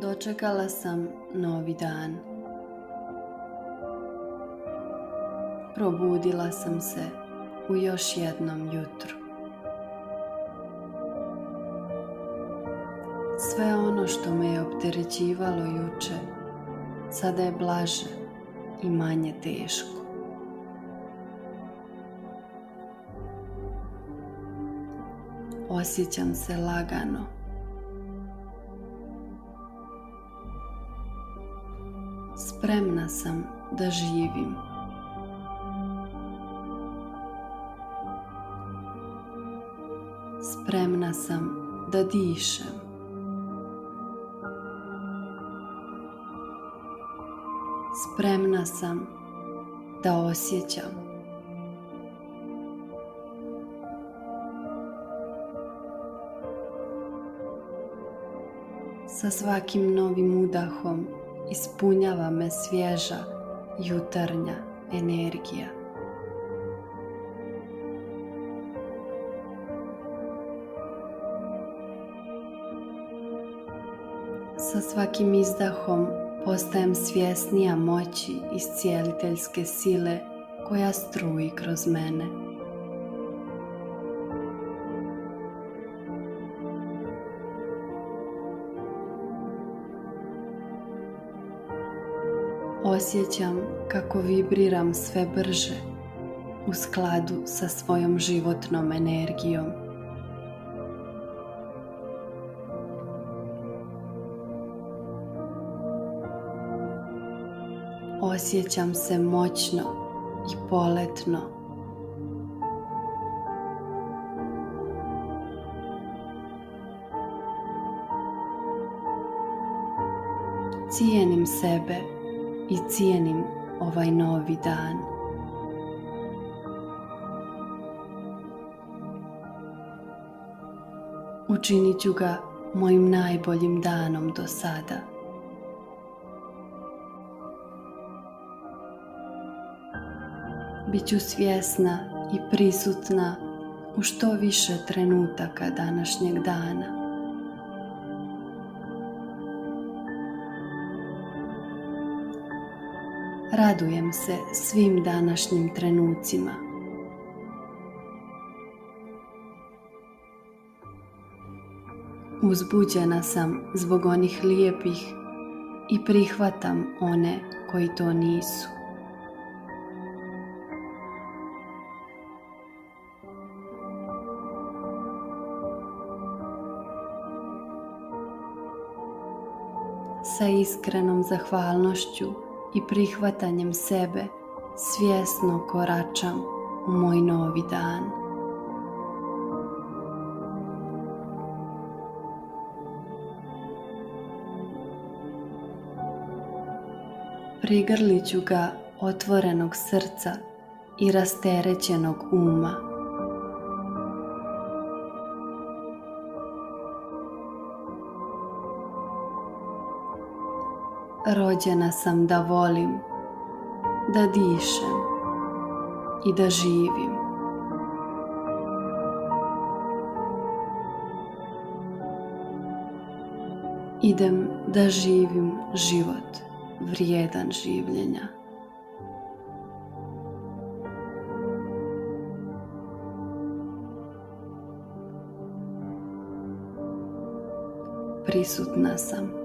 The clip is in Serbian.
dočekala sam novi dan. Probudila sam se u još jednom jutru. Sve ono što me je opterećivalo juče, sada je blaže i manje teško. Osjećam se lagano spremna sam da živim. Spremna sam da dišem. Spremna sam da osjećam. Sa svakim novim udahom ispunjava me svježa jutarnja energija. Sa svakim izdahom postajem svjesnija moći cijeliteljske sile koja struji kroz mene. osjećam kako vibriram sve brže u skladu sa svojom životnom energijom. Osjećam se moćno i poletno. Cijenim sebe i cijenim ovaj novi dan. Učinit ću ga mojim najboljim danom do sada. Biću svjesna i prisutna u što više trenutaka današnjeg dana. Radujem se svim današnjim trenucima. Uzbuđena sam zbog onih lijepih i prihvatam one koji to nisu. Sa iskrenom zahvalnošću i prihvatanjem sebe svjesno koračam u moj novi dan. Prigrlit ću ga otvorenog srca i rasterećenog uma. rođena sam da volim, da dišem i da živim. Idem da živim život vrijedan življenja. prisutna sam.